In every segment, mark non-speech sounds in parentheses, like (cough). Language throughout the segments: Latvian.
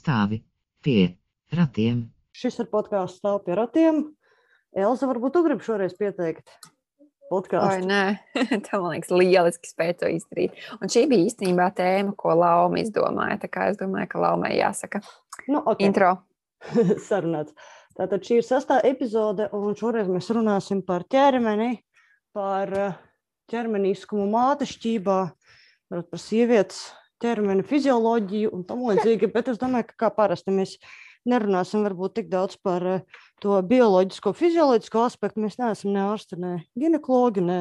Stāvi pie ratiem. Šis ir podkāsts stāv pie ratiem. Elza, varbūt tu gribi šoreiz pieteikt podkāstu? nē, (laughs) tā man liekas, lieliski spēja to izdarīt. Un šī bija īstenībā tēma, ko Lauma izdomāja. Tā kā es domāju, ka Laumai jāsaka Nu, okay. intro. (laughs) Sarunāts. Tātad šī ir sastā epizode, un šoreiz mēs runāsim par ķermeni, par eh, ķermeniskumu mātešķībā, varbūt par sievietes ķermeni fizioloģiju un tam līdzīgi. Bet es domāju, ka kā parasti mēs nerunāsim varbūt tik daudz par eh, to bioloģisko, fizioloģisko aspektu. Mēs neesam ne ārsti, ne ginekologi, ne,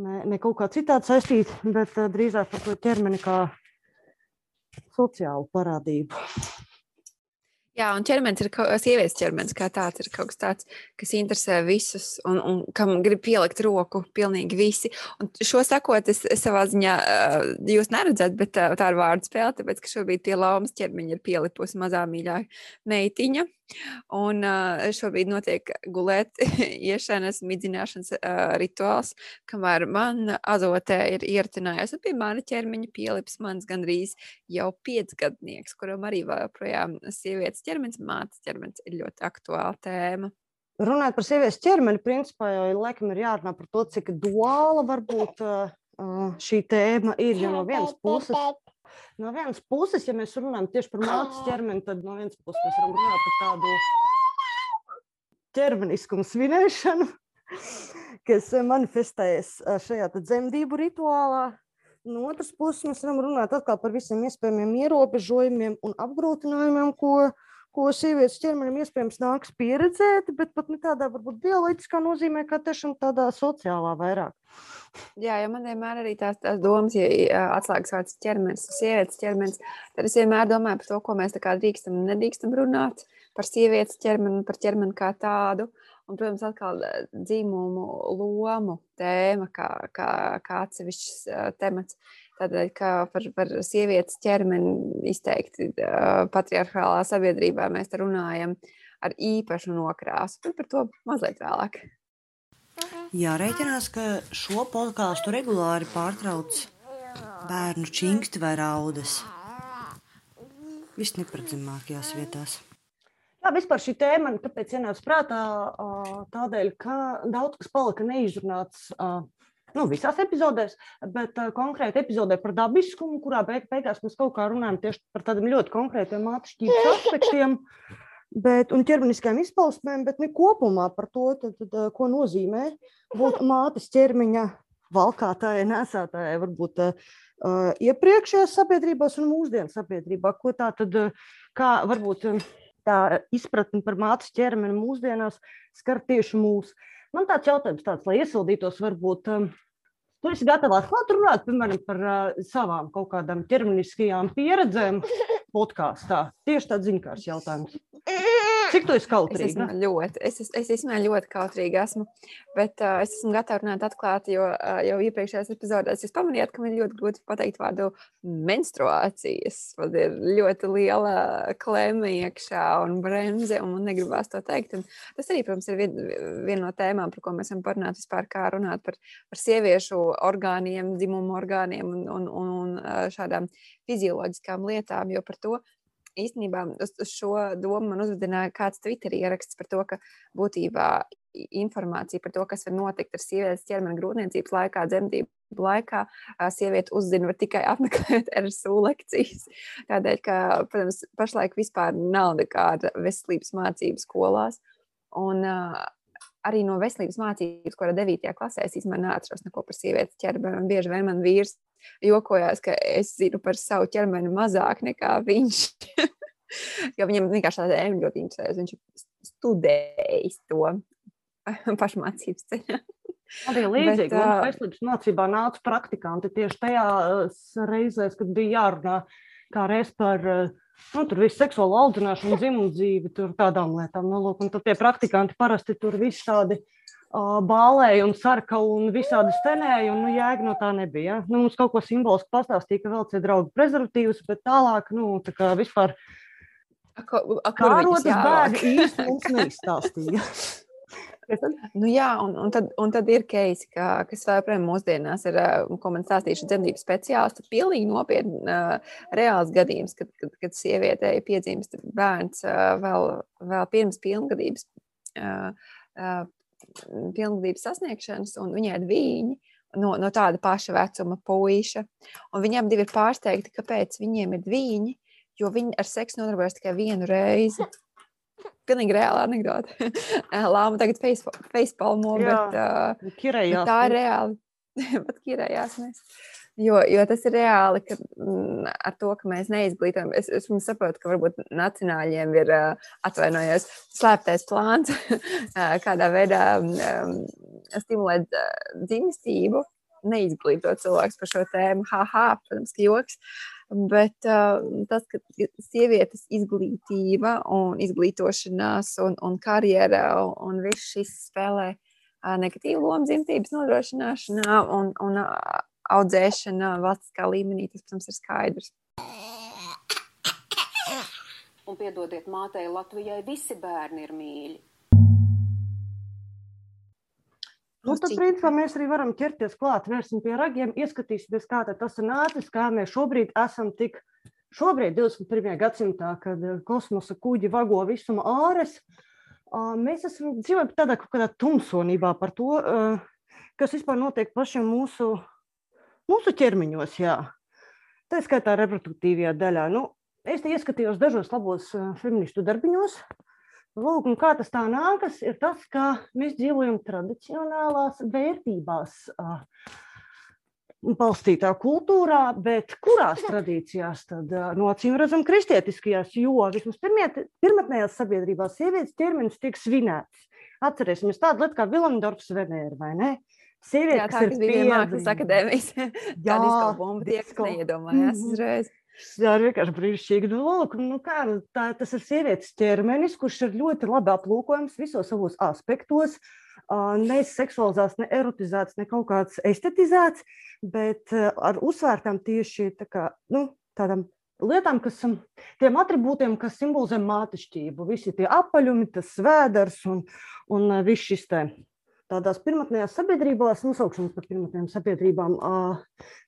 ne, ne kaut kā citādi saistīti, bet eh, drīzāk par to ķermeni kā sociālu parādību. Jā, un ķermenis ir sievietes ķermenis kā tāds, ir kaut kas tāds, kas interesē visus un, un kam grib pielikt roku pilnīgi visi. Un šo sakot, es, savā ziņā, jūs neredzat, bet tā ir vārdu spēle, tāpēc, ka šobrīd pie laumas ķermeņa ir pielipusi mazā mīļā meitiņa. Un uh, šobrīd notiek gulēt, (laughs) iešanas, midzināšanas uh, rituāls, kamēr man azotē ir ieritinājies, pie mana ķermeņa pielips mans gandrīz jau piecgadnieks, kuram arī vēl joprojām sievietes ķermenis, mātes ķermenis ir ļoti aktuāla tēma. Runājot par sievietes ķermeni, principā jau laikam ir jārunā par to, cik duāla varbūt uh, uh, šī tēma ir. Jo no vienas puses, no vienas puses, ja mēs runājam tieši par mātes ķermeni, tad no vienas puses mēs varam runāt par tādu ķermeniskumu svinēšanu, (laughs) kas manifestējas šajā dzemdību rituālā. No otras puses, mēs varam runāt par visiem iespējamiem ierobežojumiem un apgrūtinājumiem, ko, ko sievietes ķermenim iespējams nāks pieredzēt, bet pat ne tādā varbūt bioloģiskā nozīmē, kā tiešām tādā sociālā vairāk. Jā, jo man vienmēr arī tās, tās domas, ja ja atslēgas vārds ķermenis, sievietes ķermenis, tad es vienmēr domāju par to, ko mēs drīkstam un nedrīkstam runāt par sievietes ķermeni, par ķermeni kā tādu. Un, protams, atkal eh, dzimumu lomu tēma, kā, kā, kā atsevišķs uh, temats. Tādēļ, ka par, par sievietes ķermeni izteikti uh, patriarchālā sabiedrībā mēs te runājam ar īpašu nokrāsu, bet par to mazliet vēlāk. Jārēķinās, ka šo podkāstu regulāri pārtrauc bērnu čingsti vai raudas. Viss neparedzamākajās vietās. Jā, vispār šī tēma man kāpēc ienāca prātā tādēļ, ka daudz kas palika neizrunāts. ā, Nu, visās epizodēs, bet uh, konkrēti epizodē par dabiskumu, kurā beig beigās mēs kaut kā runājam tieši par tādiem ļoti konkrētiem māksliniecības (laughs) aspektiem bet, un ķermeniskajām izpausmēm, bet ne kopumā par to, tad, tad, ā, ko nozīmē būt (laughs) mātes ķermeņa valkātājai, nesētājai, varbūt uh, iepriekšējās sabiedrībās un mūsdienu sabiedrībā. Ko tā tad, kā varbūt tā izpratne par mātes ķermeni mūsdienās skar tieši mūs. Man tāds jautājums, tāds, lai iesildītos, varbūt um, tu esi gatavs atklāt runāt, piemēram, par uh, savām kaut kādām ķermeniskajām pieredzēm (laughs) podkāstā. Tieši tāds ziņkārs jautājums. Cik tu esi Es kautrīga? esmu ļoti, es, es, es esmu ļoti kautrīga, esmu, bet uh, es esmu gatava runāt atklāti, jo uh, jau iepriekšējās epizodēs jūs pamanījāt, ka man ļoti grūti pateikt vārdu menstruācijas. Man ir ļoti liela klēma iekšā un bremze, un man negribās to teikt. Un tas arī, protams, ir vien, viena no tēmām, par ko mēs varam parunāt vispār, kā runāt par, par sieviešu orgāniem, dzimumu orgāniem un, un, un, un uh, šādām fizioloģiskām lietām, jo par to īstenībā uz, uz šo domu man uzvedināja kāds Twitter ieraksts par to, ka būtībā informācija par to, kas var notikt ar sievietes ķermeni grūtniecības laikā, dzemdību laikā, sieviete uzzina var tikai (laughs) apmeklējot RSU lekcijas. Tādēļ, ka, protams, pašlaik vispār nav nekāda veselības mācību skolās. Un, Arī no veselības mācības, ko ar 9. klasē, es īstenībā neatceros neko par sievietes ķermeni. Bieži vien man vīrs jokojās, ka es zinu par savu ķermeni mazāk nekā viņš. (laughs) jo viņam vienkārši tāda tēma ļoti interesē. Viņš ir studējis to (laughs) pašmācības ceļā. Arī līdzīgi. Bet, ā, veselības mācībā nāca praktikanti tieši tajās reizēs, kad bija jārunā kā reiz par nu, visu seksuālo audzināšanu, dzimumu dzīvi, tur tādām lietām. Nu, lūk, un tad tie praktikanti parasti tur viss tādi uh, bālēja un sarka un visādi stenēja, un nu, jēga no tā nebija. Ja? Nu, mums kaut ko simboliski pastāstīja, ka vēl citi draugi prezervatīvus, bet tālāk, nu, tā kā vispār ko, kā jāvāk? bērni īsti mums neizstāstīja. Nu, jā, un, un, tad, un tad ir keisi, ka, kas joprojām mūsdienās ir, ko man stāstījuši dzemdību speciālisti, pilnīgi nopietni uh, reāls gadījums, kad, kad, kad sievietei piedzimst bērns uh, vēl, vēl pirms pilngadības, uh, pilngadības sasniegšanas, un viņai ir viņi no, no tāda paša vecuma puīša. Viņiem divi ir pārsteigti, kāpēc viņiem ir viņi, jo viņi ar seksu nodarbojas tikai vienu reizi pilnīgi reāla anekdote. (laughs) Lāma tagad facepalmo, bet, uh, bet tā ir reāli. (laughs) bet kirējās mēs. Jo, jo tas ir reāli, ka mm, ar to, ka mēs neizglītojam, es, es saprotu, ka varbūt nacionāļiem ir uh, atvainojos slēptais plāns, (laughs) kādā veidā um, stimulēt uh, dzimstību, neizglītot cilvēks par šo tēmu. Haha, protams, ka joks. Bet uh, tas, ka sievietes izglītība un izglītošanās un, un karjera un, un viss šis spēlē negatīvu lomu dzimtības nodrošināšanā un, un audzēšanā valstiskā līmenī, tas, protams, ir skaidrs. Un piedodiet mātei Latvijai, visi bērni ir mīļi. Nu, tad, principā, mēs arī varam ķerties klāt, vērsim pie ragiem, ieskatīsimies, kā tas ir nācis, kā mēs šobrīd esam tik, šobrīd 21. gadsimtā, kad eh, kosmosa kuģi vago visuma āres, mēs esam dzīvojam tādā kaut kādā tumsonībā par to, kas vispār notiek pašiem mūsu, mūsu ķermeņos, jā. Tā skaitā reproduktīvajā daļā. Nu, es te ieskatījos dažos labos feministu darbiņos, Lūk, un kā tas tā nākas, ir tas, ka mēs dzīvojam tradicionālās vērtībās balstītā kultūrā, bet kurās (laughs) tradīcijās tad, no acīm redzam, kristietiskajās, jo vismaz pirmotnējās sabiedrībās sievietes ķermenis tiek svinēts. Atcerēsimies tādu lietu kā Vilandorfs Venēra, vai ne? Sieviete, Jā, tā, kas, kas bija mākslas akadēmijas, kāda izkalpuma tiek neiedomājās mhm. uzreiz. Mm -hmm. Jā, ir vienkārši brīnišķīgi. Nu, lūk, nu, kā, tā, tas ir sievietes ķermenis, kurš ir ļoti labi aplūkojams visos savos aspektos. Ne seksualizēts, ne erotizēts, ne kaut kāds estetizēts, bet ar uzsvērtām tieši tā kā, nu, tādām lietām, kas tiem attribūtiem, kas simbolizē mātešķību. Visi tie apaļumi, tas svēdars un, un viss šis te tādās pirmotnējās sabiedrībās, nosaukšanas par pirmotnējām sabiedrībām,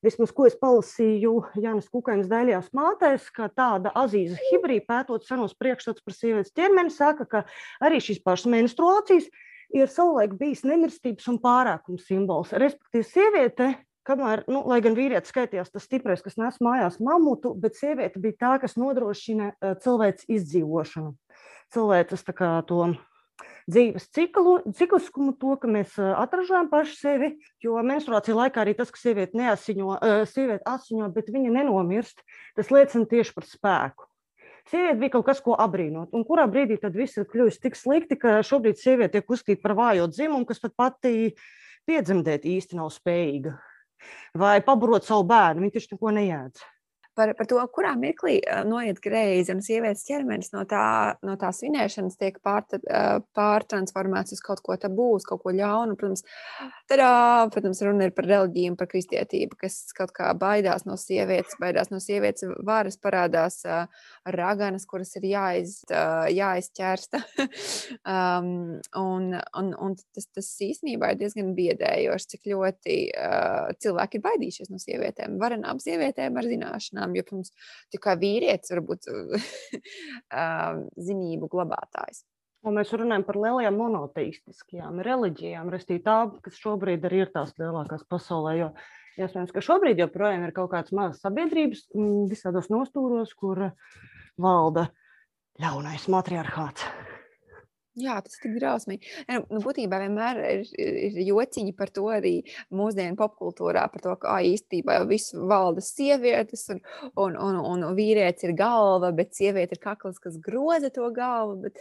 vismaz ko es palasīju Jānis Kukainas daļās mātēs, ka tāda azīza hibrīda pētot senos priekšstats par sievietes ķermeni, saka, ka arī šīs pašas menstruācijas ir savulaik bijis nemirstības un pārākums simbols. Respektīvi, sieviete, kamēr, nu, lai gan vīrietis skaitījās tas stiprais, kas nes mājās mamutu, bet sieviete bija tā, kas nodrošina cilvēks izdzīvošanu. Cilvēks to dzīves ciklu, cikliskumu, to, ka mēs atražājam paši sevi. Jo menstruācija laikā arī tas, ka sieviete neasiņo, sieviete asiņo, bet viņa nenomirst, tas liecina tieši par spēku. Sieviete bija kaut kas, ko apbrīnot. Un kurā brīdī tad viss ir kļuvis tik slikti, ka šobrīd sieviete tiek uzskatīta par vājo dzimumu, kas pat pati piedzemdēt īsti nav spējīga. Vai pabarot savu bērnu, viņa taču neko neēdz par, par to, kurā mirklī noiet greizi un sievietes ķermenis no, tā, no tās svinēšanas tiek pār, pārtransformēts uz kaut ko tabu, uz kaut ko ļaunu. Protams, tadā, protams, runa ir par reliģiju un par kristietību, kas kaut kā baidās no sievietes, baidās no sievietes varas, parādās uh, raganas, kuras ir jāiz, uh, jāizķērsta. (laughs) um, un, un, un tas, tas īstenībā ir diezgan biedējoši, cik ļoti uh, cilvēki ir baidījušies no sievietēm, varenām sievietēm ar zināšanām personām, jo mums tikai vīrietis var būt (laughs) zinību glabātājs. Un mēs runājam par lielajām monoteistiskajām reliģijām, restīvi tā, kas šobrīd arī ir tās lielākās pasaulē. Jo iespējams, ka šobrīd joprojām ir kaut kāds mazs sabiedrības visādos nostūros, kur valda ļaunais matriarchāts. Jā, tas ir tik drausmīgi. Nu, būtībā vienmēr ir, ir jociņi par to arī mūsdienu popkultūrā, par to, ka īstenībā viss valda sievietes, un, un, un, un vīrietis ir galva, bet sieviete ir kakls, kas groza to galvu. Bet,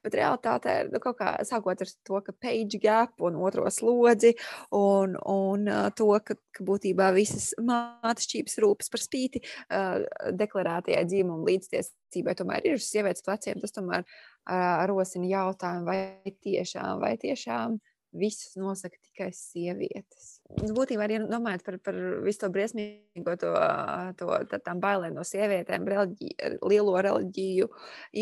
Bet realitāte ir nu, kaut kā sākot ar to, ka page gap un otro slodzi, un, un to, ka, ka būtībā visas mātešķības rūpes par spīti uh, deklarētajai dzīvuma līdztiesībai tomēr ir uz sievietes pleciem. Tas tomēr rosina jautājumu, vai tiešām, vai tiešām visus nosaka tikai sievietes. Es būtībā arī domājot par, par visu to briesmīgo, to, to tām bailēm no sievietēm, reliģi, lielo reliģiju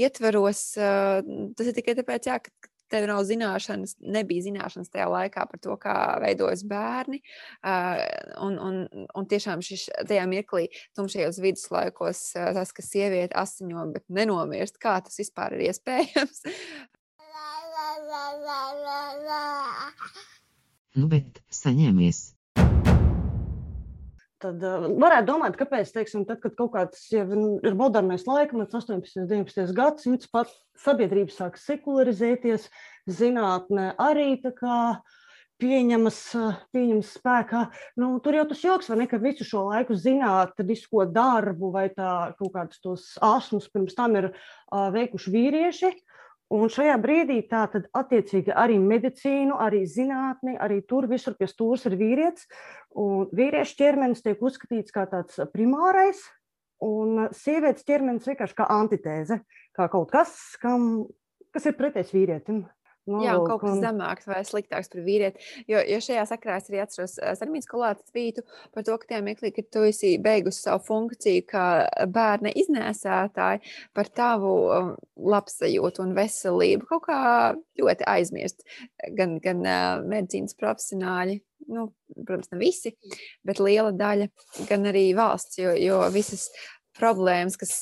ietveros. Tas ir tikai tāpēc, jā, ka, tev nav zināšanas, nebija zināšanas tajā laikā par to, kā veidojas bērni. Uh, un, un, un tiešām šis, tajā mirklī, tumšajos viduslaikos, uh, tas, ka sieviete asiņo, bet nenomirst, kā tas vispār ir iespējams. (laughs) Nu, bet saņēmies tad uh, varētu domāt, kāpēc, teiksim, tad, kad kaut kāds jau ir modernais laikmets, 18. un 19. gadsimts, pat sabiedrība sāk sekularizēties, zinātnē arī tā kā pieņemas, pieņemas spēkā. Nu, tur jau tas joks, vai ne, ka visu šo laiku zinātnisko darbu vai tā kaut kādus tos asmus pirms tam ir uh, veikuši vīrieši. Un šajā brīdī tā tad attiecīgi arī medicīnu, arī zinātni, arī tur visur pie stūres ir vīrietis. Un vīriešu ķermenis tiek uzskatīts kā tāds primārais, un sievietes ķermenis vienkārši kā antitēze, kā kaut kas, kam, kas ir pretējs vīrietim. Nu, Jā, kaut kas un... zemāks vai sliktāks par vīrieti. Jo, jo šajā sakrā es arī atceros Sarmīnas kolāta tvītu par to, ka tajā mirklī, kad tu esi beigusi savu funkciju kā bērna iznēsātāji, par tavu um, labsajūtu un veselību kaut kā ļoti aizmirst gan, gan uh, medicīnas profesionāļi. Nu, protams, ne visi, bet liela daļa, gan arī valsts, jo, jo visas problēmas, kas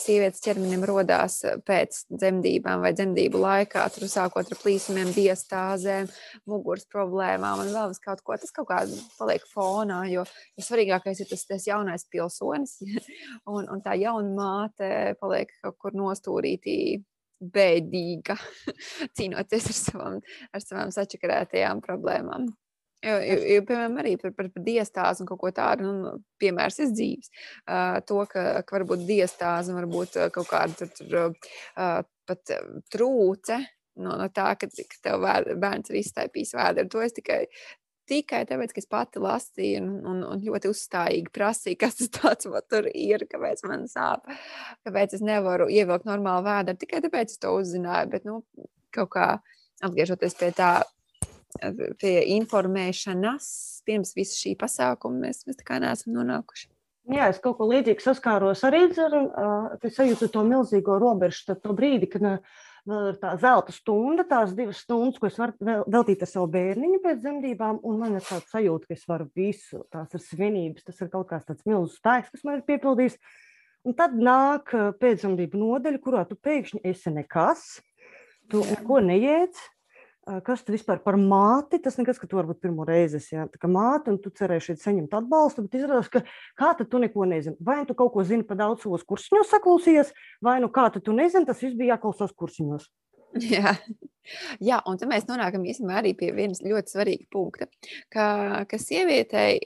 sievietes ķermenim rodās pēc dzemdībām vai dzemdību laikā, tur sākot ar plīsumiem, diastāzēm, muguras problēmām un vēl kaut ko. Tas kaut kā paliek fonā, jo, jo svarīgākais ir tas, tas jaunais pilsonis (laughs) un, un tā jauna māte paliek kaut kur nostūrītī bēdīga, (laughs) cīnoties ar savām, ar savām sačakarētajām problēmām. Jo, jo, jo, piemēram, arī par, par, par diastāzi un kaut ko tādu, nu, piemērs ir dzīves. Uh, to, ka, ka varbūt diastāze, varbūt kaut kāda tur, tur uh, pat trūce no, no tā, ka, ka tev vēr, bērns ir iztaipījis vēdru. To es tikai, tikai tāpēc, ka es pati lasīju un, un, un ļoti uzstājīgi prasīju, kas tas tur ir, kāpēc man sāp, kāpēc es nevaru ievilkt normālu vēdru. Tikai tāpēc es to uzzināju, bet, nu, kaut kā atgriežoties pie tā pie informēšanas pirms visa šī pasākuma mēs, mēs tā kā neesam nonākuši. Jā, es kaut ko līdzīgu saskāros arī ar uh, sajūtu to milzīgo robežu, to brīdi, kad vēl ir tā zelta stunda, tās divas stundas, ko es varu veltīt ar savu bērniņu pēc dzemdībām, un man ir tāds sajūta, ka es varu visu, tās ir svinības, tas ir kaut kāds tāds milzīgs spēks, kas man ir piepildījis. Un tad nāk pēcdzemdību nodeļa, kurā tu pēkšņi esi nekas, tu neko neiedz, kas tu vispār par māti, tas nekas, ka tu varbūt pirmo reizi esi ja, māte, un tu cerēji šeit saņemt atbalstu, bet izrādās, ka kā tu neko nezini. Vai tu kaut ko zini par daudz savos kursiņos saklausījies, vai nu kā tu nezini, tas viss bija jāklausās kursiņos. Jā. Jā, un tad mēs nonākam īstenībā arī pie vienas ļoti svarīga punkta, ka, ka sievietei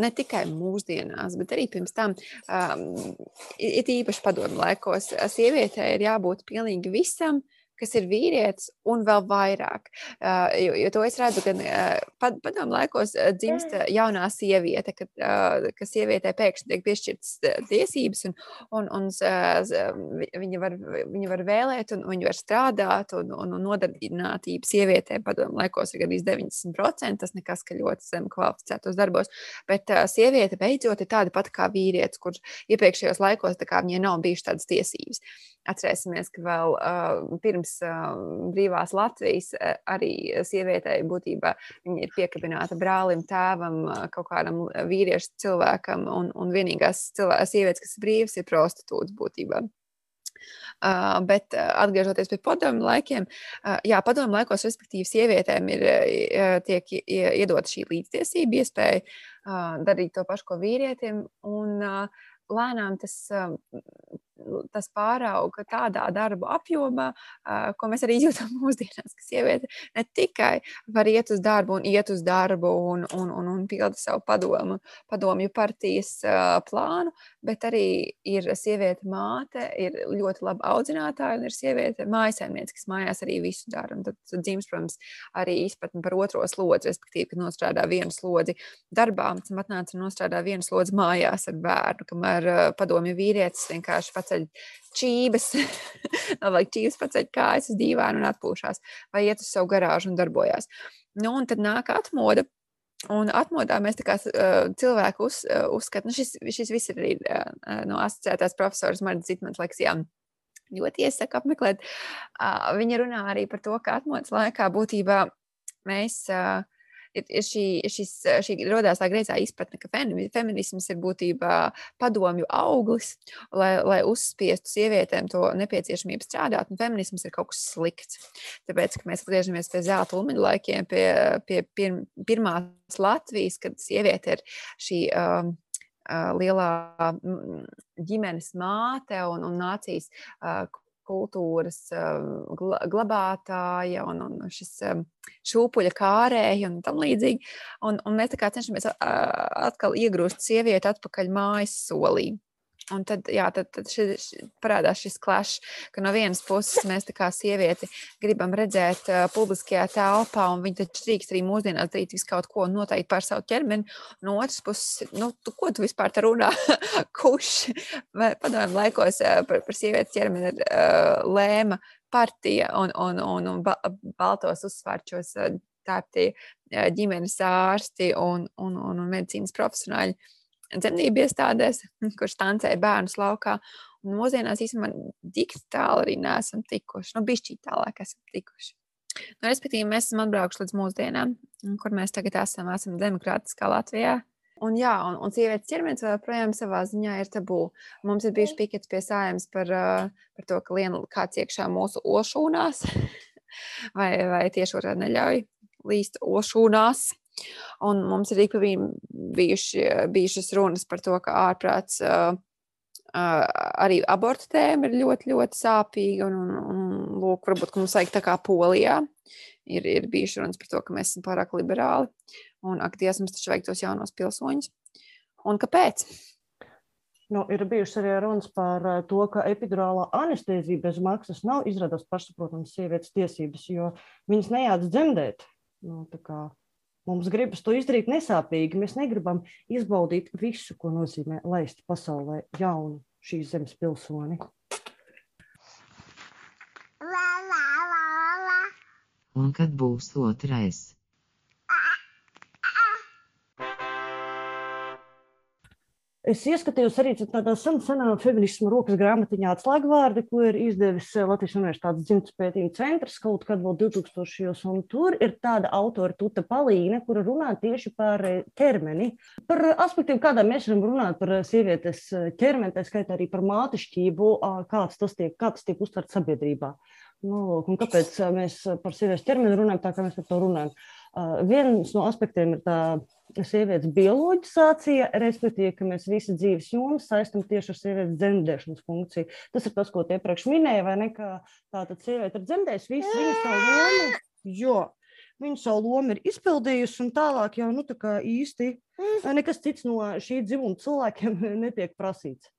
ne tikai mūsdienās, bet arī pirms tam, um, it īpaši padomu laikos, sievietei ir jābūt pilnīgi visam, kas ir vīrietis, un vēl vairāk. Uh, jo, jo to es redzu, ka uh, padomu laikos uh, dzimst jaunā sieviete, kad, uh, ka sievietē pēkšņi tiek piešķirtas tiesības, un, un, un uh, viņa, var, viņa var vēlēt, un viņa var strādāt, un, un, un nodarbinātība sievietē padomu laikos ir gandrīz 90%. Tas nekas, ka ļoti zem kvalificētos darbos, bet uh, sieviete beidzot ir tāda pati kā vīrietis, kurš iepriekšējos laikos viņai nav bijušas tādas tiesības. Atcerēsimies, ka vēl uh, pirms uh, brīvās Latvijas uh, arī sievietei būtībā ir piekabināta brālim, tēvam, uh, kaut kādam vīriešu cilvēkam, un, un vienīgās cilvē, sievietes, kas ir brīvas, ir prostitūts būtībā. Uh, bet uh, atgriežoties pie padomu laikiem, uh, jā, padomu laikos, respektīvi, sievietēm ir tiek iedota šī līdztiesība, iespēja darīt to pašu, ko vīrietim. Un, lēnām tas tas pārauga tādā darba apjomā, ko mēs arī (laughs) jūtam mūsdienās, ka sieviete ne tikai var iet uz darbu un iet uz darbu un, un, un, un pilda savu padomu, padomju partijas plānu, bet arī ir sieviete māte, ir ļoti laba audzinātāja un ir sieviete mājasēmniece, kas mājās arī visu dara. Un tad, tad dzims, protams, arī izpratni par otro slodzi, respektīvi, kad nostrādā vienu slodzi darbā, un atnāca un nostrādā vienu slodzi mājās ar bērnu, kamēr padomju vīrietis vienkārši paceļ čības, (laughs) vajag čības paceļ kājas uz dīvānu un atpūšās, vai iet uz savu garāžu un darbojās. Nu, un tad nāk atmoda, Un atmodā mēs kā, cilvēku uz, uzskatām, nu šis, šis viss ir arī no asociētās profesoras Marta Zitmanas lekcijām. ļoti iesaku apmeklēt. Viņa runā arī par to, ka atmodas laikā būtībā mēs. Uh, ir, šī, šis, šī radās tā greizā izpratne, ka feminisms ir būtībā padomju auglis, lai, lai uzspiestu sievietēm to nepieciešamību strādāt, un feminisms ir kaut kas slikts. Tāpēc, ka mēs atgriežamies pie zelta ulmeņa laikiem, pie, pie pir, pirmās Latvijas, kad sieviete ir šī. Um, lielā ģimenes māte un, un nācijas kultūras glabātāja un, un šis šūpuļa kārēji un tam līdzīgi. Un, un mēs tā kā cenšamies atkal iegrūst sievieti atpakaļ mājas solī. Un tad, jā, tad, tad ši, ši, parādās šis klašs, ka no vienas puses mēs kā sievieti gribam redzēt uh, publiskajā telpā, un viņi taču drīkst arī mūsdienās darīt visu kaut ko noteikti par savu ķermeni. No otras puses, nu, tu, ko tu vispār te runā? (laughs) Kurš padomju laikos uh, par, par sievietes ķermeni uh, lēma partija un, un, un, un ba, baltos uzsvārčos uh, tāptie uh, ģimenes ārsti un, un, un, un medicīnas profesionāļi dzemdību iestādēs, (laughs) kurš tancēja bērnus laukā. Un mūsdienās īstenībā tik tālu arī neesam tikuši. Nu, bišķīt tālāk esam tikuši. Nu, respektīvi, mēs esam atbraukuši līdz mūsdienām, kur mēs tagad esam, esam demokrātiskā Latvijā. Un, jā, un, un sievietes ķermenis joprojām savā ziņā ir tabū. Mums ir bijuši pikets pie sājums par, par to, ka lien kāds iekšā mūsu ošūnās, (laughs) vai, vai tieši otrādi neļauj līst ošūnās. Un mums ir ik bijuši, bijušas runas par to, ka ārprāts uh, uh, arī abortu tēma ir ļoti, ļoti sāpīga. Un, un, un lūk, varbūt mums vajag tā kā polijā. Ir, ir bijuši runas par to, ka mēs esam pārāk liberāli. Un ak, Dievs, mums taču vajag tos jaunos pilsoņus. Un kāpēc? Nu, ir bijušas arī runas par to, ka epidurālā anestezija bez maksas nav izrādās pašsaprotams sievietes tiesības, jo viņas nejāc dzemdēt. Nu, kā, Mums gribas to izdarīt nesāpīgi. Mēs negribam izbaudīt visu, ko nozīmē laist pasaulē jaunu šīs zemes pilsoni. Un kad būs otrais? Es ieskatījos arī tādā sen, senā feminisma rokas grāmatiņā atslēgvārdi, ko ir izdevis eh, Latvijas Universitātes dzimtas pētījuma centrs kaut kad vēl 2000. un tur ir tāda autora Tuta Palīne, kura runā tieši par eh, ķermeni, par aspektiem, kādā mēs varam runāt par eh, sievietes ķermeni, tā skaitā arī par mātišķību, kāds tas tiek, kā tas tiek uztverts sabiedrībā. Nu, un kāpēc mēs par sievietes ķermeni runājam tā, kā mēs par to runājam? Viens no aspektiem ir tā sievietes bioloģizācija, respektīvi, ka mēs visi dzīves jomas saistam tieši ar sievietes dzemdēšanas funkciju. Tas ir tas, ko tie priekš minēja, vai ne, tā tad sieviete ir dzemdējusi visu viņas savu lomu, jo viņa savu lomu ir izpildījusi, un tālāk jau nu, tā īsti nekas cits no šī dzimuma cilvēkiem (laughs) netiek prasīts.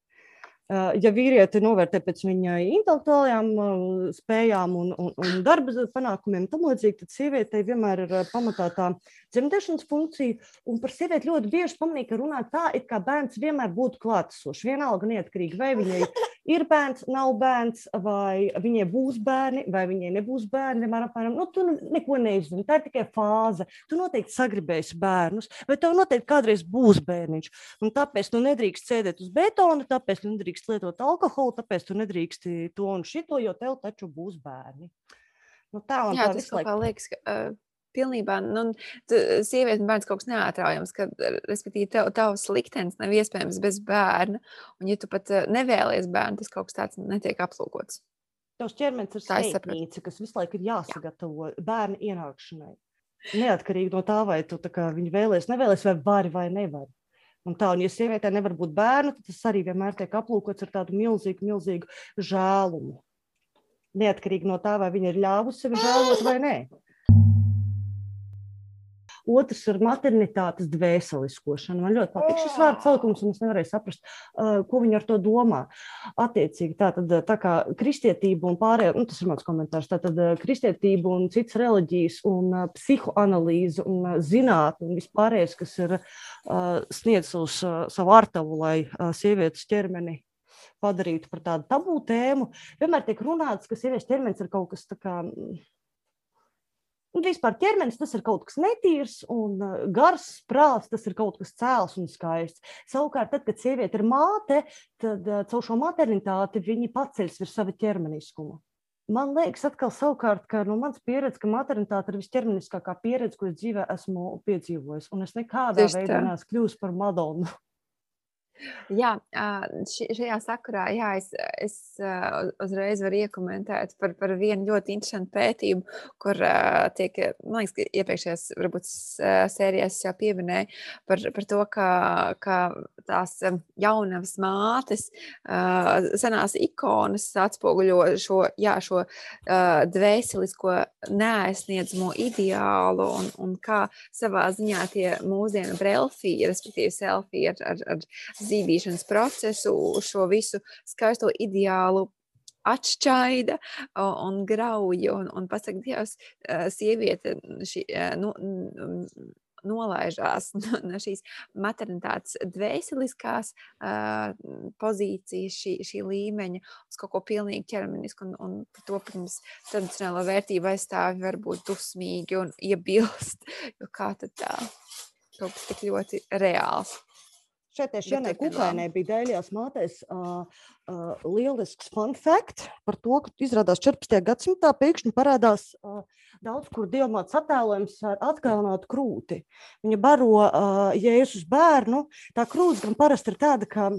Ja vīrieti novērtē pēc viņa intelektuālajām spējām un, un, un darba panākumiem, tam līdzīgi, tad sievietei vienmēr ir pamatā tā dzemdēšanas funkcija. Un par sievieti ļoti bieži pamanīja, ka runā tā, it kā bērns vienmēr būtu klātesošs. Vienalga neatkarīgi, vai viņai ir bērns, nav bērns, vai viņai būs bērni, vai viņai nebūs bērni. Vienmēr apmēram, nu, tu neko nezini, tā ir tikai fāze. Tu noteikti sagribēsi bērnus, vai tev noteikti kādreiz būs bērniņš. Un tāpēc tu nedrīkst sēdēt uz betona, tāpēc tu nedrīkst nedrīkst lietot alkoholu, tāpēc tu nedrīksti to un šito, jo tev taču būs bērni. Nu, tā un Jā, tā tas kā liekas, ka uh, pilnībā, nu, sieviete un bērns kaut kas neatraujams, ka, respektīvi, tev, tavs liktenis nav iespējams bez bērna, un ja tu pat nevēlies bērnu, tas kaut kas tāds netiek aplūkots. Tavs ķermenis ir steignīca, kas visu laiku ir jāsagatavo Jā. bērnu ienākšanai. Neatkarīgi no tā, vai tu viņu vēlēsies, nevēlies, vai vari vai nevari. Un tā, un ja sievietē nevar būt bērnu, tad tas arī vienmēr tiek aplūkots ar tādu milzīgu, milzīgu žēlumu. Neatkarīgi no tā, vai viņa ir ļāvusi sevi žēlot vai nē. Otrs ir maternitātes dvēseliskošana. Man ļoti patīk šis vārds salikums, un es nevarēju saprast, uh, ko viņi ar to domā. Attiecīgi, tā, tad, tā kā kristietība un pārējā, nu, tas ir mans komentārs, tā tad uh, kristietība un citas reliģijas un uh, psihoanalīze un uh, zinātne un vispārējais, kas ir uh, sniedz uz uh, savu artavu, lai uh, sievietes ķermeni padarītu par tādu tabū tēmu. Vienmēr tiek runāts, ka sievietes ķermenis ir kaut kas tāds Un vispār ķermenis tas ir kaut kas netīrs, un gars, prāts, tas ir kaut kas cēls un skaists. Savukārt, tad, kad sieviete ir māte, tad caur šo maternitāti viņa paceļas virs sava ķermeniskuma. Man liekas, atkal, savukārt, ka no manas pieredzes, ka maternitāte ir visķermeniskākā pieredze, ko es dzīvē esmu piedzīvojis. Un es nekādā Tieši veidā neesmu kļuvusi par Madonu. Jā, šajā sakarā jā, es, es uzreiz varu iekomentēt par, par vienu ļoti interesantu pētījumu, kur tiek, man liekas, ka iepriekšējās varbūt sērijās jau pieminēja par, par to, ka, ka tās jaunavas mātes, senās ikonas atspoguļo šo, jā, šo dvēselisko neaizsniedzamo ideālu un, un kā savā ziņā tie mūsdienu brelfī, respektīvi selfie ar, ar, ar zīdīšanas procesu, šo visu skaisto ideālu atšķaida un grauj. Un, un pasaka, Dievs, eh, sieviete šī, eh, nu, nolaižās (laughs) no šīs maternitātes dvēseliskās uh, pozīcijas, šī, šī līmeņa uz kaut ko pilnīgi ķermenisku. Un, un par to, protams, tradicionālo vērtību aizstāvi var būt dusmīgi un iebilst, jo kā tad tā kaut kas tik ļoti reāls. Šeit tieši Janai. Kukainai bija dēļās mātēs uh, uh, lielisks fun fact par to, ka izrādās 14. gadsimtā pēkšņi parādās uh, daudz kur diamāts attēlojums ar atkalnātu krūti. Viņa baro uh, Jēzus bērnu. Tā krūts gan parasti ir tāda, ka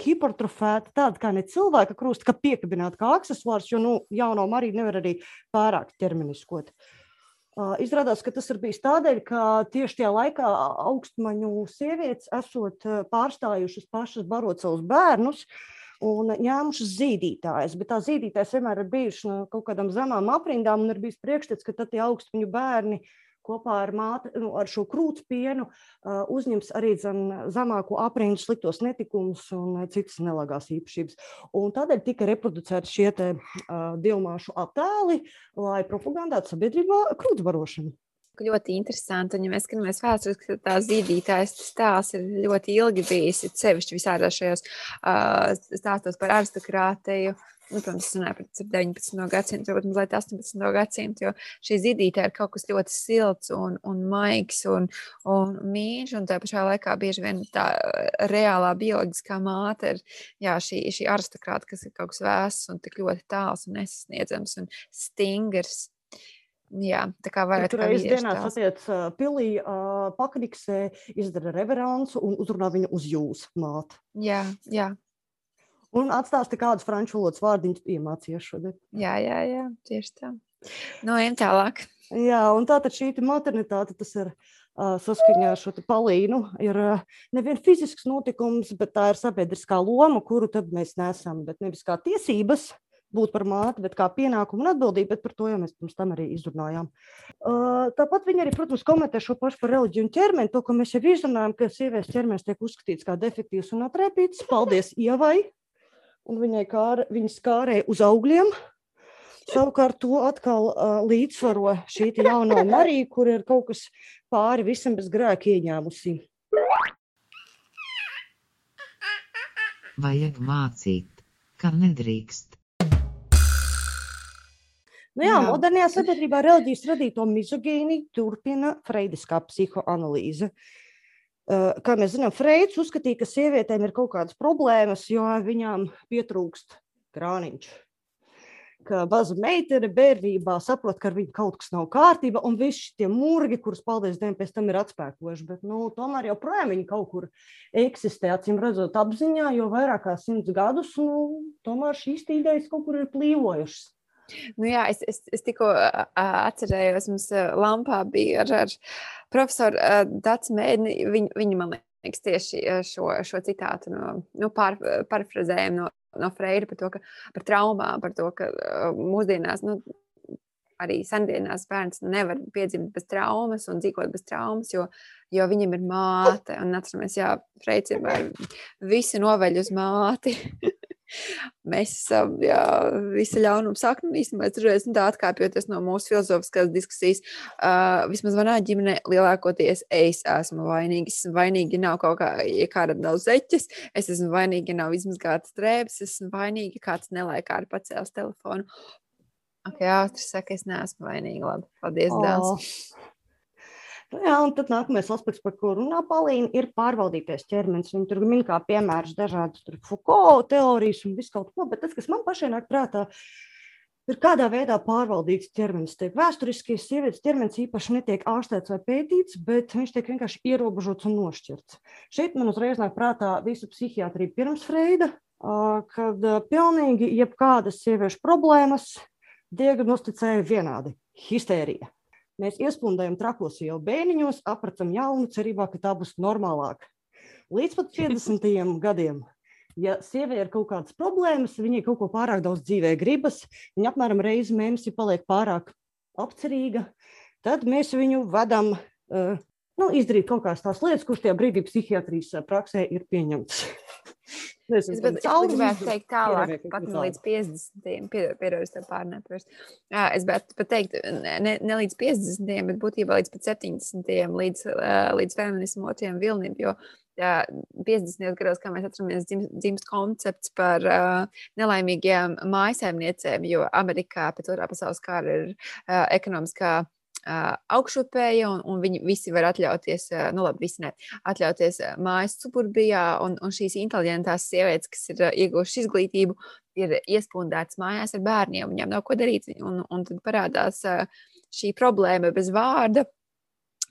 hipertrofēta, tāda kā ne cilvēka krusta, kā piekabināta kā aksesuārs, jo nu, jauno Mariju nevar arī pārāk ķermeniskot. Uh, Izrādās, ka tas ir bijis tādēļ, ka tieši tajā laikā augstmaņu sievietes esot uh, pārstājušas pašas barot savus bērnus un ņēmušas zīdītājas. Bet tā zīdītājs vienmēr ir bijuši no kaut kādām zemām aprindām un ir bijis priekšstats, ka tad tie augstmaņu bērni kopā ar, māte, nu, ar šo krūts pienu uh, uzņems arī zem, zemāko aprindu sliktos netikumus un uh, citas nelagās īpašības. Un tādēļ tika reproducēti šie te, uh, divmāšu attēli, lai propagandētu sabiedrībā krūtsbarošanu. Ļoti interesanti. Un, ja mēs skatāmies vēsturiski, tad tā zīdītājs stāsts ir ļoti ilgi bijis. Sevišķi visādās šajos uh, stāstos par aristokrātiju. Nu, protams, es runāju par 19. gadsimtu, varbūt mazliet 18. gadsimtu, jo šī zīdītāja ir kaut kas ļoti silts un, un maigs un, un mīļš. Un tā pašā laikā bieži vien tā reālā bioloģiskā māte ir jā, šī, šī aristokrāta, kas ir kaut kas vēsts un tik ļoti tāls un nesasniedzams un stingrs. Jā, tā kā vairāk Tur kā reizes vīriešu dienā tēls. satiec uh, pilī, uh, pakniksē, izdara reveransu un uzrunā viņu uz jūs, māte. Jā, jā, Un atstāsti kādus franču valodas vārdiņus iemācījies šodien. jā, jā, jā, tieši tā. Nu, ejam tālāk. Jā, un tātad šī te maternitāte, tas ir uh, saskaņā ar šo palīnu, ir uh, nevien fizisks notikums, bet tā ir sabiedriskā loma, kuru tad mēs nesam, bet nevis kā tiesības būt par māti, bet kā pienākumu un atbildību, bet par to jau mēs pirms tam arī izrunājām. Uh, tāpat viņi arī, protams, komentē šo pašu par reliģiju un ķermeni, to, ko mēs jau izrunājām, ka sievietes ķermenis tiek uzskatīts kā defektīvs un atrēpīts. Paldies Ievai! Un viņai kā, viņas kārēja uz augļiem, Savukārt to atkal uh, līdzsvaro šī jaunā Marija, kur ir kaut kas pāri visam bez grēka ieņēmusi. Vajag mācīt, ka nedrīkst. Nu jā, Jā. modernajā sabiedrībā reliģijas radīto mizogīniju turpina freidiskā psihoanalīze. Uh, Kā mēs zinām, Freids uzskatīja, ka sievietēm ir kaut kādas problēmas, jo viņām pietrūkst krāniņš. Ka maza meitene bērnībā saprot, ka ar viņu kaut kas nav kārtībā, un visi tie mūrgi, kurus, paldies Dievam, pēc tam ir atspēkojuši. Bet nu, tomēr joprojām viņi kaut kur eksistē, acīm redzot, apziņā, jo vairāk kā simts gadus, nu, tomēr šīs idejas kaut kur ir plīvojušas. Nu, jā, es, es, es tikko atcerējos, mums Lampā bija ar, ar profesoru Dācis Mēdni. Viņ, viņa man liekas tieši šo, šo citātu no, nu, pār, parafrazējumu no, no Freira par to, ka par traumām, par to, ka mūsdienās, nu, arī sendienās bērns nevar piedzimt bez traumas un dzīvot bez traumas, jo, jo viņam ir māte. Un atceramies, jā, Freids ir visi noveļ uz māti. (laughs) Mēs esam jā, visa ļaunuma sakne. Īstenībā, es dažreiz nu, tā atkāpjoties no mūsu filozofiskās diskusijas, uh, vismaz manā ģimenē lielākoties es esmu vainīga. Es esmu vainīga, ja nav kaut kā, ja kāda nav zeķes, es esmu vainīga, ja nav izmazgātas drēbes, es esmu vainīga, ja kāds nelaikā ar pacēlis telefonu. Ok, ātri saka, es neesmu vainīga. Labi, paldies, Dāns. Nu Jā, un tad nākamais aspekts, par kuru runā Palīna, ir pārvaldītais ķermenis. Viņi tur min kā piemērus dažādas Foucault teorijas un visu kaut ko, bet tas, kas man pašai nāk prātā, ir kādā veidā pārvaldīts ķermenis. Tiek vēsturiski sievietes ķermenis īpaši netiek ārstēts vai pētīts, bet viņš tiek vienkārši ierobežots un nošķirts. Šeit man uzreiz nāk prātā visa psihiatrija pirms Freida, kad pilnīgi jebkādas sieviešu problēmas diagnosticēja vienādi - histērija. Mēs iespundējam trakos jau bērniņos, apracam jaunu, cerībā, ka tā būs normālāka. Līdz pat 50. (laughs) gadiem, ja sievai ir kaut kādas problēmas, viņai kaut ko pārāk daudz dzīvē gribas, viņa apmēram reizi mēnesī paliek pārāk apcerīga, tad mēs viņu vedam uh, nu, izdarīt kaut kādas tās lietas, kuras tajā brīdī psihiatrijas praksē ir pieņemtas. Nezinu, es, bet, es gribētu teikt tālāk, pat ne līdz 50. pierādījis tev pārnēpēs. Es gribētu pat teikt, ne, ne līdz 50. bet būtībā līdz pat 70. līdz, līdz feminismu otriem vilnim, jo jā, 50. gados, kā mēs atceramies, dzimst, koncepts par uh, nelaimīgajām mājasēmniecēm, jo Amerikā pēc otrā pasaules kara ir uh, ekonomiskā augšupēja, un, un viņi visi var atļauties, nu, labi, visi ne, atļauties mājas suburbijā, un, un šīs inteliģentās sievietes, kas ir ieguvušas izglītību, ir iespundētas mājās ar bērniem, viņām nav ko darīt, un, un tad parādās šī problēma bez vārda,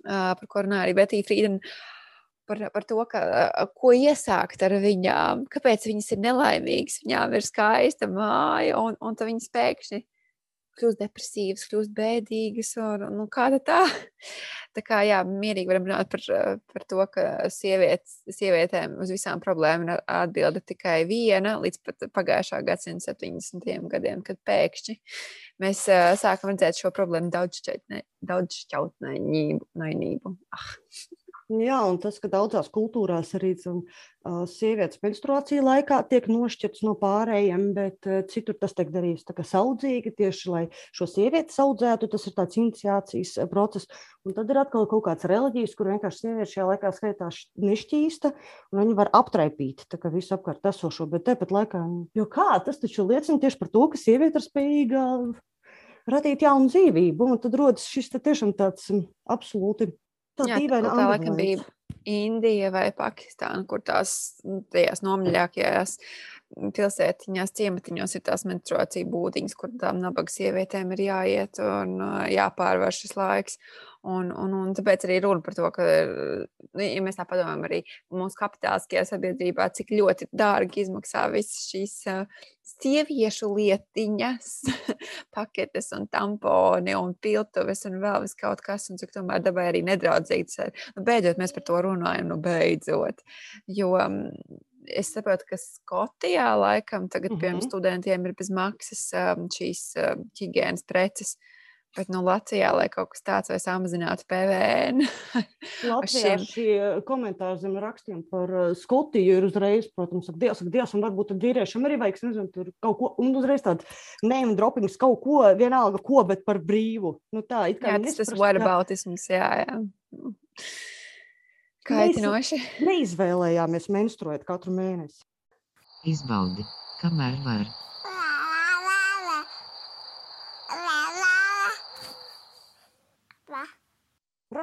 par ko runāja arī Betija Frīdena. Par, par to, ka, ko iesākt ar viņām, kāpēc viņas ir nelaimīgas. Viņām ir skaista māja, un, un tad viņas pēkšņi kļūst depresīvas, kļūst bēdīgas. Un, nu, kāda tā? (laughs) tā kā jā, mierīgi varam runāt par, par to, ka sievietes, sievietēm uz visām problēmām ir atbilde tikai viena līdz pat pagājušā gadsimta 70. gadiem, kad pēkšņi mēs uh, sākam redzēt šo problēmu daudz šķautnainību. Ah. Jā, un tas, ka daudzās kultūrās arī zin, sievietes menstruācija laikā tiek nošķirts no pārējiem, bet citur tas tiek darīts tā kā saudzīgi, tieši lai šo sievieti audzētu, tas ir tāds iniciācijas process. Un tad ir atkal kaut kāds reliģijas, kur vienkārši sieviete šajā laikā skaitās nešķīsta, un viņi var aptraipīt tā kā visu apkārt esošo, bet tepat laikā, jo kā, tas taču liecina tieši par to, ka sieviete ir spējīga radīt jaunu dzīvību, un tad rodas šis tiešām tāds absolūti Jā, tā, tā laikam bija Indija vai Pakistāna, kur tās tajās nomaļākajās pilsētiņās, ciematiņos ir tās menstruācija būdiņas, kur tām nabaga sievietēm ir jāiet un jāpārvar šis laiks. Un, un, un tāpēc arī runa par to, ka, nu, ja mēs tā padomājam, arī mūsu kapitāliskajā sabiedrībā, cik ļoti dārgi izmaksā visas šīs uh, sieviešu lietiņas, (laughs) paketes un tamponi un piltuves un vēl vis kaut kas, un cik tomēr dabai arī nedraudzīgs. Nu, beidzot, mēs par to runājam, nu beidzot. Jo um, es saprotu, ka Skotijā laikam tagad, mm -hmm. studentiem ir bez maksas um, šīs um, higiēnas preces. Uh, Bet nu, Latvijā, lai kaut kas tāds vai samazinātu PVN. (laughs) Latvijā šiem... šie komentāri zem rakstiem par uh, Skotiju ir uzreiz, protams, saka, Dievs, saka, Dievs, un varbūt tad vīriešiem arī vajag, nezinu, tur kaut ko, un uzreiz tāda name droppings kaut ko, vienalga ko, bet par brīvu. Nu tā, it kā jā, tas tas whataboutisms, jā, jā. Kaitinoši. Mēs neizvēlējāmies menstruēt katru mēnesi. Izbaudi, kamēr var.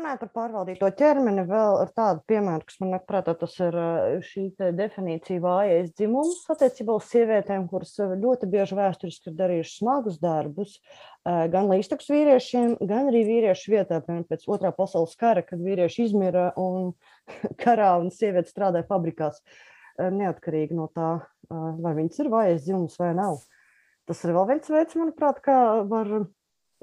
Runājot par pārvaldīto ķermeni, vēl ar tādu piemēru, kas man prātā, tas ir šī definīcija vājais dzimums attiecībā uz sievietēm, kuras ļoti bieži vēsturiski ir darījušas smagus darbus, gan līdztekus vīriešiem, gan arī vīriešu vietā, piemēram, pēc otrā pasaules kara, kad vīrieši izmira un (laughs) karā un sievietes strādāja fabrikās, neatkarīgi no tā, vai viņas ir vājais dzimums vai nav. Tas ir vēl viens veids, manuprāt, kā var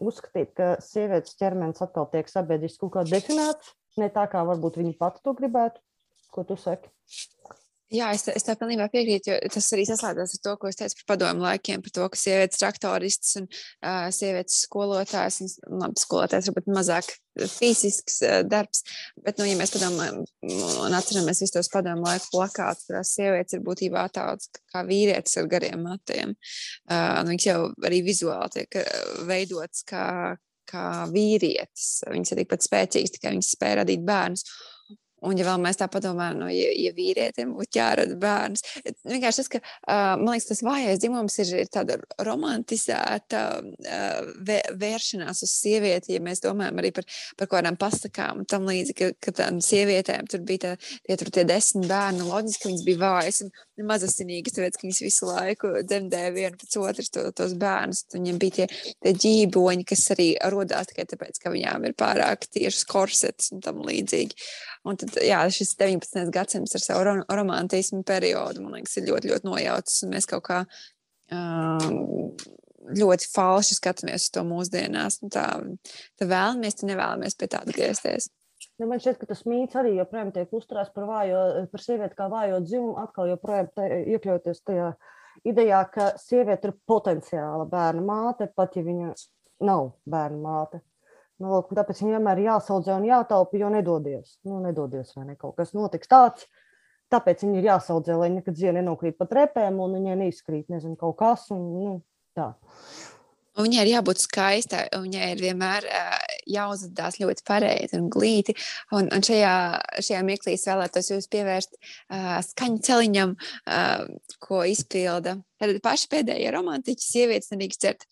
uzskatīt, ka sievietes ķermenis atkal tiek sabiedriski kaut kā definēts, ne tā kā varbūt viņa pati to gribētu. Ko tu saki? Jā, es, es tā pilnībā piekrītu, jo tas arī saslēdzas ar to, ko es teicu par padomu laikiem, par to, ka sievietes traktoristas un uh, sievietes skolotājs, un labi, skolotājs varbūt mazāk fizisks uh, darbs, bet, nu, ja mēs padomājam un atceramies visus tos padomu laiku plakātus, kurās sievietes ir būtībā tāds kā vīrietis ar gariem matiem, uh, viņas jau arī vizuāli tiek veidotas kā, kā vīrietis, viņas ir tikpat spēcīgas, tikai viņas spēja radīt bērnus. Un, ja vēl mēs tā padomājam, nu, ja, ja vīrietim būtu jārada bērns, vienkārši tas, ka uh, man liekas, tas vājais dzimums ir, ir tāda romantizēta uh, vē, vēršanās uz sievieti. Ja mēs domājam arī par, par kaut kādām pasakām, tam līdzīgi, ka, ka tām sievietēm tur bija tā, tie, tur tie desmit bērni, loģiski, ka viņas bija vājas un mazasinīgas, tāpēc, ka viņas visu laiku dzemdēja vienu pēc otras to, tos bērnus. Viņiem bija tie, tie ģīboņi, kas arī rodās tikai tāpēc, ka viņām ir pārāk tiešas korsetes un tam līdzīgi. Un tad, jā, šis 19. gadsimts ar savu rom romantismu periodu, man liekas, ir ļoti, ļoti nojaucis. Mēs kaut kā um, ļoti falši skatāmies uz to mūsdienās. Tā, tā vēlamies, tā nevēlamies pie tā atgriezties. Nu, man šķiet, ka tas mīts arī joprojām tiek uzturēts par, vājo, par sievieti kā vājo dzimumu, atkal joprojām iekļauties tajā idejā, ka sieviete ir potenciāla bērna māte, pat ja viņa nav bērna māte. Nu, lūk, tāpēc viņam vienmēr ir jāsaudzē un jātaupa, jo nedodies. Nu, nedodies vai ne kaut kas notiks tāds. Tāpēc viņi ir jāsaudzē, lai nekad dzīve nenokrīt pa trepēm un viņai neizkrīt nezinu, kaut kas. Un, nu, tā. Un viņai ir jābūt skaistai, un viņai ir vienmēr uh, jāuzvedās ļoti pareizi un glīti. Un, un šajā, šajā mirklī es vēlētos jūs pievērst uh, skaņu celiņam, uh, ko izpilda. Tad paši pēdējie romantiķi, sievietes nedrīkst dzert.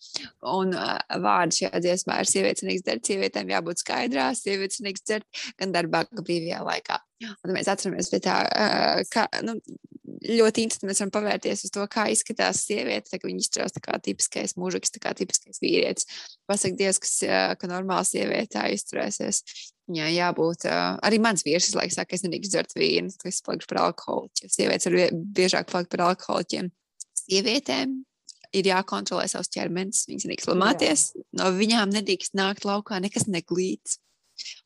Un uh, vārdi šajā dziesmā ir sievietes nedrīkst dzert, sievietēm jābūt skaidrās, sievietes nedrīkst dzert gan darbā, gan brīvajā laikā. Un mēs atceramies pie tā, uh, ka, nu, ļoti interesanti mēs varam pavērties uz to, kā izskatās sieviete. Tā, viņa izturās kā tipiskais mužuks, kā tipiskais vīrietis. Pasaka Dievs, kas, ka normāla sieviete tā izturēsies. Jā, jābūt. Arī mans vīrs laiku saka, ka es nedrīkstu dzert vīnu, ka es palikšu par alkoholiķiem. Sievietes var biežāk palikt par alkoholiķiem. Sievietēm ir jākontrolē savs ķermenis. Viņas nedrīkst lamāties, no viņām nedrīkst nākt laukā nekas neglīts.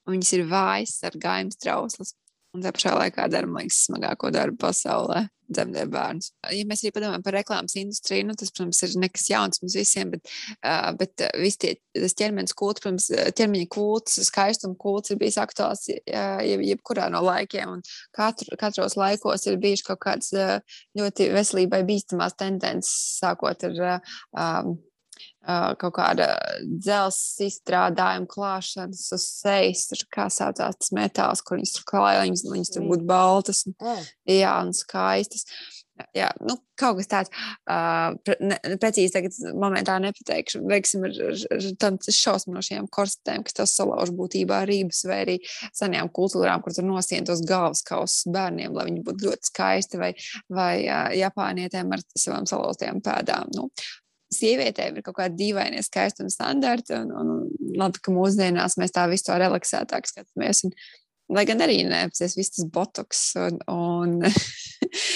Un viņas ir vājas, ar gājums trauslas. Un tā pašā laikā dara, man liekas, smagāko darbu pasaulē dzemdē bērnus. Ja mēs arī padomājam par reklāmas industriju, nu, tas, protams, ir nekas jauns mums visiem, bet, uh, bet viss tie, tas ķermenis kults, protams, ķermeņa kults, skaistuma kults ir bijis aktuāls uh, jeb, jebkurā no laikiem, un katru, katros laikos ir bijuši kaut kāds uh, ļoti veselībai bīstamās tendences, sākot ar uh, um, kaut kāda dzelzs izstrādājuma klāšanas uz sejas, kā saucās tas metāls, kur viņas tur klāja, viņas, viņas tur būtu baltas, un, mm. jā, un skaistas. Jā, nu, kaut kas tāds uh, pre, ne, precīzi tagad momentā nepateikšu. Veiksim ar, ar, ar tam šausminošajām korsetēm, kas tas salauž būtībā rības vai arī senajām kultūrām, kur tur nosien tos galvas kausus bērniem, lai viņi būtu ļoti skaisti vai, vai uh, japānietēm ar savām salauztajām pēdām. Nu, sievietēm ir kaut kāda dīvaina skaistuma standarta, un, un labi, ka mūsdienās mēs tā visu to relaksētāk skatāmies. Un, lai gan arī neapsies viss tas botoks un, un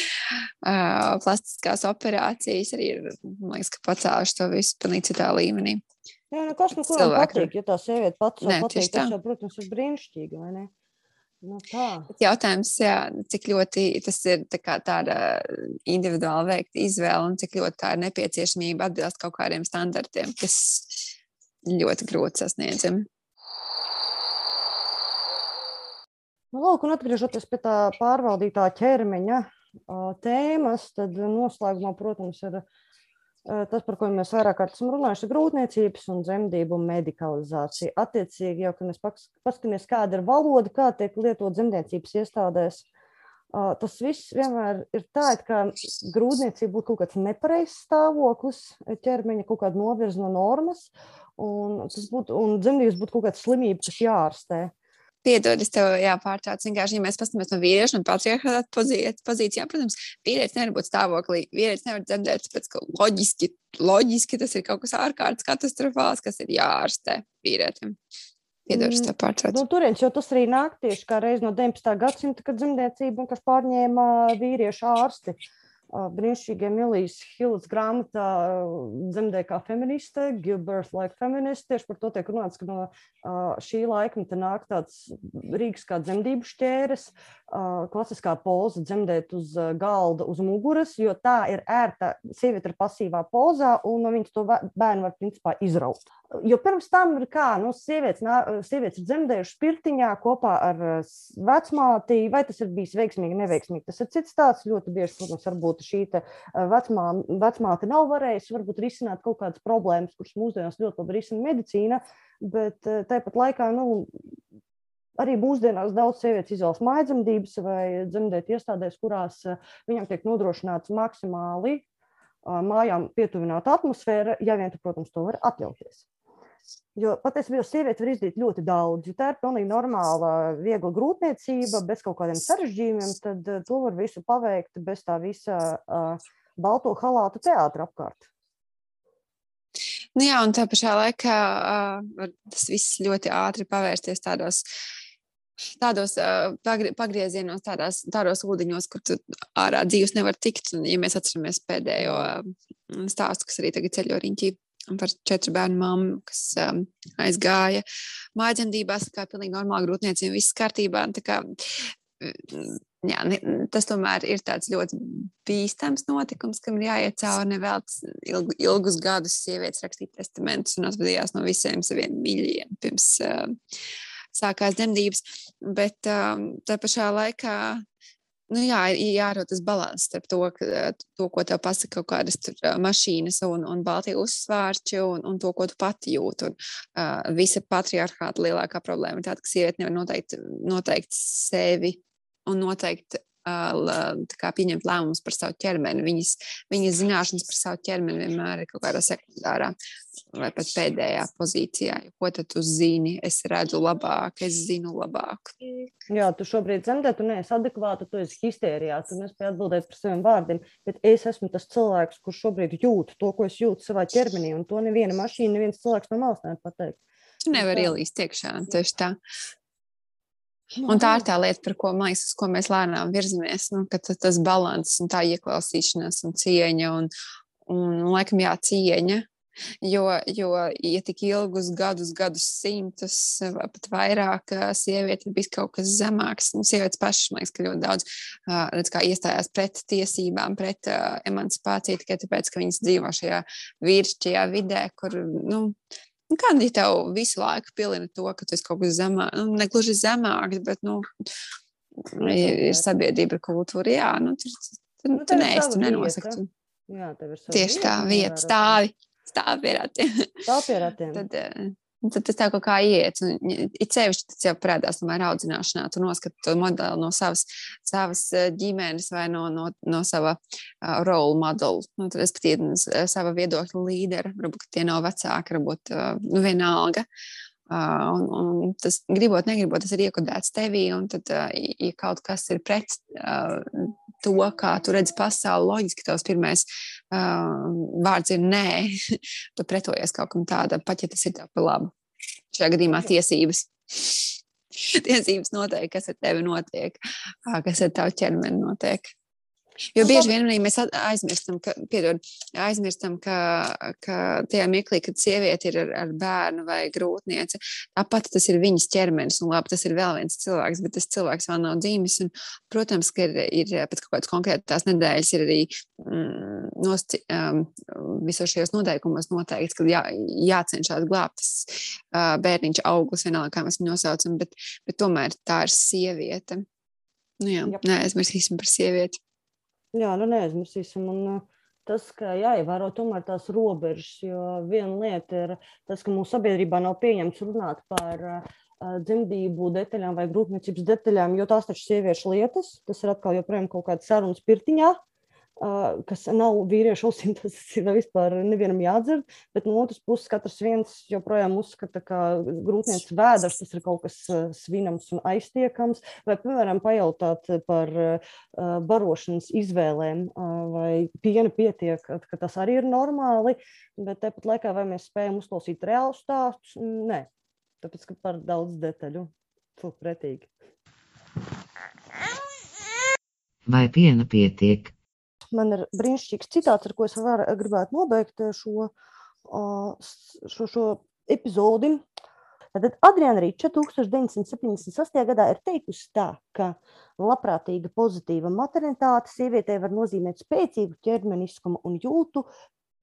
(laughs) plastiskās operācijas arī ir, man liekas, ka pacēluši to visu pilnīgi citā līmenī. Jā, nu, kas nu kuram patīk, ja tā sieviete pats patīk, tas jau, protams, ir brīnišķīgi, vai ne? Nu, tā. Jautājums, jā, cik ļoti tas ir tā tāda individuāli veikta izvēle un cik ļoti tā ir nepieciešamība atbilst kaut kādiem standartiem, kas ļoti grūti sasniedzami. Nu, lūk, un atgriežoties pie tā pārvaldītā ķermeņa tēmas, tad noslēgumā, protams, ir tas, par ko mēs vairāk kārt esam runājuši, ir grūtniecības un dzemdību medikalizācija. Attiecīgi, jau, kad mēs paskatāmies, kāda ir valoda, kā tiek lietot dzemdniecības iestādēs, tas viss vienmēr ir tā, ka grūtniecība būtu kaut kāds nepareizs stāvoklis, ķermeņa kaut kāda novirza no normas, un, būtu, un dzemdības būtu kaut kāda slimība, kas jārastē. Piedod, es tev jāpārtrauc. Vienkārši, ja mēs paskatāmies no vīrieša un patriarchāta pozīcijām, protams, vīrietis nevar būt stāvoklī. Vīrietis nevar dzemdēt pēc ka loģiski, loģiski tas ir kaut kas ārkārtas katastrofāls, kas ir jārastē vīrietim. Piedod, es tev pārtraucu. Nu, turienes, jo tas arī nāk tieši kā reiz no 19. gadsimta, kad dzemdēcība vienkārši pārņēma vīriešu ārsti. Uh, brīnišķīgie Milijas Hildas grāmatā dzemdē kā feministe, Give Birth Like Feminist. Tieši par to tiek runāts, ka no šī laikmeta nāk tāds Rīgas kā dzemdību šķēres, klasiskā poza dzemdēt uz galda, uz muguras, jo tā ir ērta, sieviete ir pasīvā pozā un no viņas to bērnu var principā izraut. Jo pirms tam ir kā, nu, sievietes, sievietes ir dzemdējušas pirtiņā kopā ar vecmāti, vai tas ir bijis veiksmīgi, neveiksmīgi. Tas ir cits stāsts. Ļoti bieži, protams, varbūt šī vecmā, vecmāte nav varējusi varbūt risināt kaut kādas problēmas, kuras mūsdienās ļoti labi risina medicīna, bet tāpat laikā, nu, arī mūsdienās daudz sievietes izvēlas mājdzemdības vai dzemdēt iestādēs, kurās viņam tiek nodrošināts maksimāli mājām pietuvināta atmosfēra, ja vien, tu, protams, to var atļauties. Jo patiesībā sieviete var izdarīt ļoti daudz. Ja tā ir pilnīgi normāla, viegla grūtniecība, bez kaut kādiem sarežģījumiem, tad to var visu paveikt bez tā visa uh, balto halātu teātra apkārt. Nu jā, un tā pašā laikā uh, tas viss ļoti ātri pavērsties tādos tādos uh, pagriezienos, tādās, tādos ūdeņos, kur tu ārā dzīves nevar tikt. Un, ja mēs atceramies pēdējo stāstu, kas arī tagad ceļo riņķī par četru bērnu mammu, kas um, aizgāja mājdzemdībās, kā pilnīgi normāla grūtniecība, viss kārtībā. Kā, jā, tas tomēr ir tāds ļoti bīstams notikums, kam ir jāiet cauri nevēlas ilgu, ilgus gadus sievietes rakstīt testamentus un atvadījās no visiem saviem mīļiem pirms uh, sākās dzemdības. Bet um, tā pašā laikā nu, jā, ir jārod tas līdzsvars starp to, to, ko tev pasaka kaut kādas mašīnas un, un balti uzsvārči, un, un to, ko tu pati jūti. Un, uh, visa patriarchāta lielākā problēma ir tāda, ka sieviete nevar noteikt, noteikt sevi un noteikt kā, pieņemt lēmumus par savu ķermeni. Viņas, viņas zināšanas par savu ķermeni vienmēr ir kaut kādā sekundārā vai pat pēdējā pozīcijā. Ko tad tu zini? Es redzu labāk, es zinu labāk. Jā, tu šobrīd dzemdē, tu neesi adekvāta, tu esi histērijā, tu nespēji atbildēt par saviem vārdiem. Bet es esmu tas cilvēks, kurš šobrīd jūt to, ko es jūtu savā ķermenī, un to neviena mašīna, neviens cilvēks no malas nevar pateikt. Tu nevari ielīst iekšā, tieši tā. Un tā ir tā lieta, par ko, liekas, ko mēs lēnām virzamies. Nu, tas, tas līdzsvars un tā ieklausīšanās un cieņa. Un, un, laikam, jā, cieņa. Jo, jo, ja tik ilgus gadus, gadus simtus, pat vairāk, sieviete ir bijis kaut kas zemāks, un sievietes pašas, man liekas, ka ļoti daudz redz, iestājās pret tiesībām, pret uh, emancipāciju tikai tāpēc, ka viņas dzīvo šajā vīrišķajā vidē, kur, nu, Nu, kā ja tev visu laiku pilina to, ka tu esi kaut kas zemāks, nu, ne gluži zemāks, bet nu, ir, ir sabiedrība, kultūra. Jā, nu, tur, tur, nu, tu neesi, tu nenosaki. Jā, tev ir tieši tā vieta, stāvi, stāvi pie ratiem. Stāvi pie ratiem. Tad, Tad tas tā kā iet. It sevišķi tas jau parādās tomēr audzināšanā. Tu noskati to modeli no savas, savas ģimenes vai no, no, no sava uh, role modela. Nu, es patīnu sava viedokļa līdera. Varbūt tie nav vecāki, varbūt uh, nu, vienalga. Uh, un, un tas gribot, negribot, tas ir iekodēts tevī. Un tad, uh, ja kaut kas ir pret uh, to, kā tu redzi pasauli, loģiski tavs pirmais vārds ir nē. (laughs) tu pretojies kaut kam tādam, pat ja tas ir tev par labu. Šajā gadījumā tiesības. (laughs) tiesības noteikti, kas ar tevi notiek, kas ar tavu ķermeni notiek. Jo nu, bieži vien arī mēs aizmirstam, ka, piedod, aizmirstam, ka, ka tajā mirklī, kad sieviete ir ar, ar bērnu vai grūtnieci, tāpat tas ir viņas ķermenis, un labi, tas ir vēl viens cilvēks, bet tas cilvēks vēl nav dzīvis. Un, protams, ka ir, ir pēc kaut kādas konkrētas nedēļas ir arī mm, nosti, um, visos šajos noteikumos noteikts, ka jā, jācenšas glābt tas uh, bērniņš auglis, vienalga, kā mēs viņu nosaucam, bet, bet tomēr tā ir sieviete. Nu, jā, neaizmirsīsim par sievieti. Jā, nu neaizmirsīsim. Un, uh, tas, ka jāievēro tomēr tās robežas, jo viena lieta ir tas, ka mūsu sabiedrībā nav pieņemts runāt par uh, dzemdību detaļām vai grūtniecības detaļām, jo tās taču sieviešu lietas, tas ir atkal joprojām kaut kāda sarunas pirtiņā, kas nav vīriešu ausīm, (laughs) tas ir vispār nevienam jādzird. Bet no otras puses, katrs viens joprojām uzskata, ka grūtniecības vēders tas ir kaut kas svinams un aiztiekams. Vai, piemēram, pajautāt par barošanas izvēlēm, vai piena pietiek, ka tas arī ir normāli. Bet tāpat laikā, vai mēs spējam uzklausīt reālus stāstus? Nē, tāpēc, ka par daudz detaļu. Lūk, pretīgi. Vai piena pietiek? Man ir brīnišķīgs citāts, ar ko es var, gribētu nobeigt šo, šo, šo epizodi. Tad Adriana Rīča 1978. gadā ir teikusi tā, ka labprātīga pozitīva maternitāte sievietei var nozīmēt spēcīgu ķermeniskumu un jūtu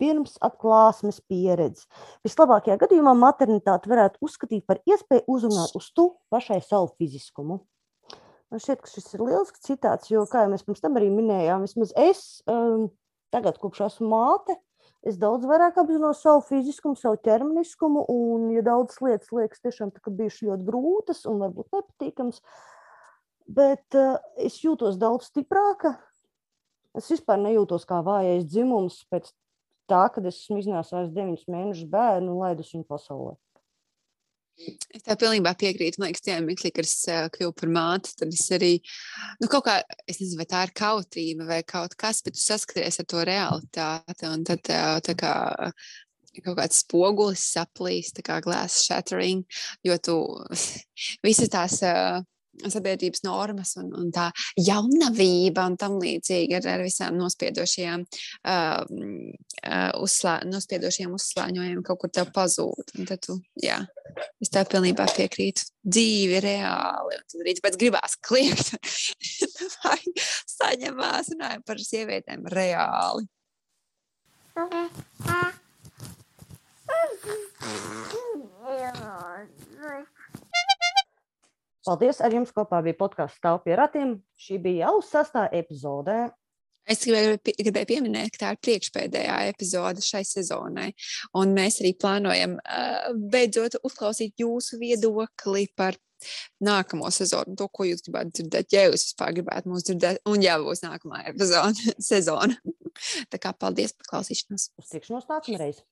pirms atklāsmes pieredzi. Vislabākajā gadījumā maternitāte varētu uzskatīt par iespēju uzrunāt uz tu pašai savu fiziskumu. Man šķiet, ka šis ir liels citāts, jo, kā jau mēs pirms tam arī minējām, vismaz es um, tagad, kopš esmu māte, es daudz vairāk apzinos savu fiziskumu, savu ķermeniskumu, un, ja daudzas lietas liekas tiešām bijušas ļoti grūtas un varbūt nepatīkamas, bet uh, es jūtos daudz stiprāka. Es vispār nejūtos kā vājais dzimums pēc tā, kad es esmu iznēsājis deviņus mēnešus bērnu un laidus viņu pasaulē. Es tev pilnībā piekrītu. Man liekas, tajā mirklī, kad es uh, kļuvu par māti, tad es arī, nu, kaut kā, es nezinu, vai tā ir kautība vai kaut kas, bet tu saskaties ar to realitāti. Un tad uh, tā kā kaut kāds spogulis saplīs, tā kā glass shattering, jo tu (laughs) visas tās. Uh, sabiedrības normas un, un tā jaunavība un tam līdzīgi ar, ar visām nospiedošajām, uh, uh, uzslā, nospiedošajiem uzslāņojumiem kaut kur tev pazūd. Un tad tu, jā, es tev pilnībā piekrītu. Dzīve reāli. Un tad arī tāpēc gribās kliegt. (laughs) Vai saņemās runājam par sievietēm reāli. (laughs) Paldies! Ar jums kopā bija podkāsts Stāv pie ratiem. Šī bija jau sastā epizode. Es gribēju, gribēju pieminēt, ka tā ir priekšpēdējā epizode šai sezonai. Un mēs arī plānojam uh, beidzot uzklausīt jūsu viedokli par nākamo sezonu, to, ko jūs gribētu dzirdēt. Ja jūs vispār gribētu mūs dzirdēt, un ja būs nākamā epizode, (laughs) sezona. Tā kā paldies par klausīšanos. Uz tikšanos nākamreiz!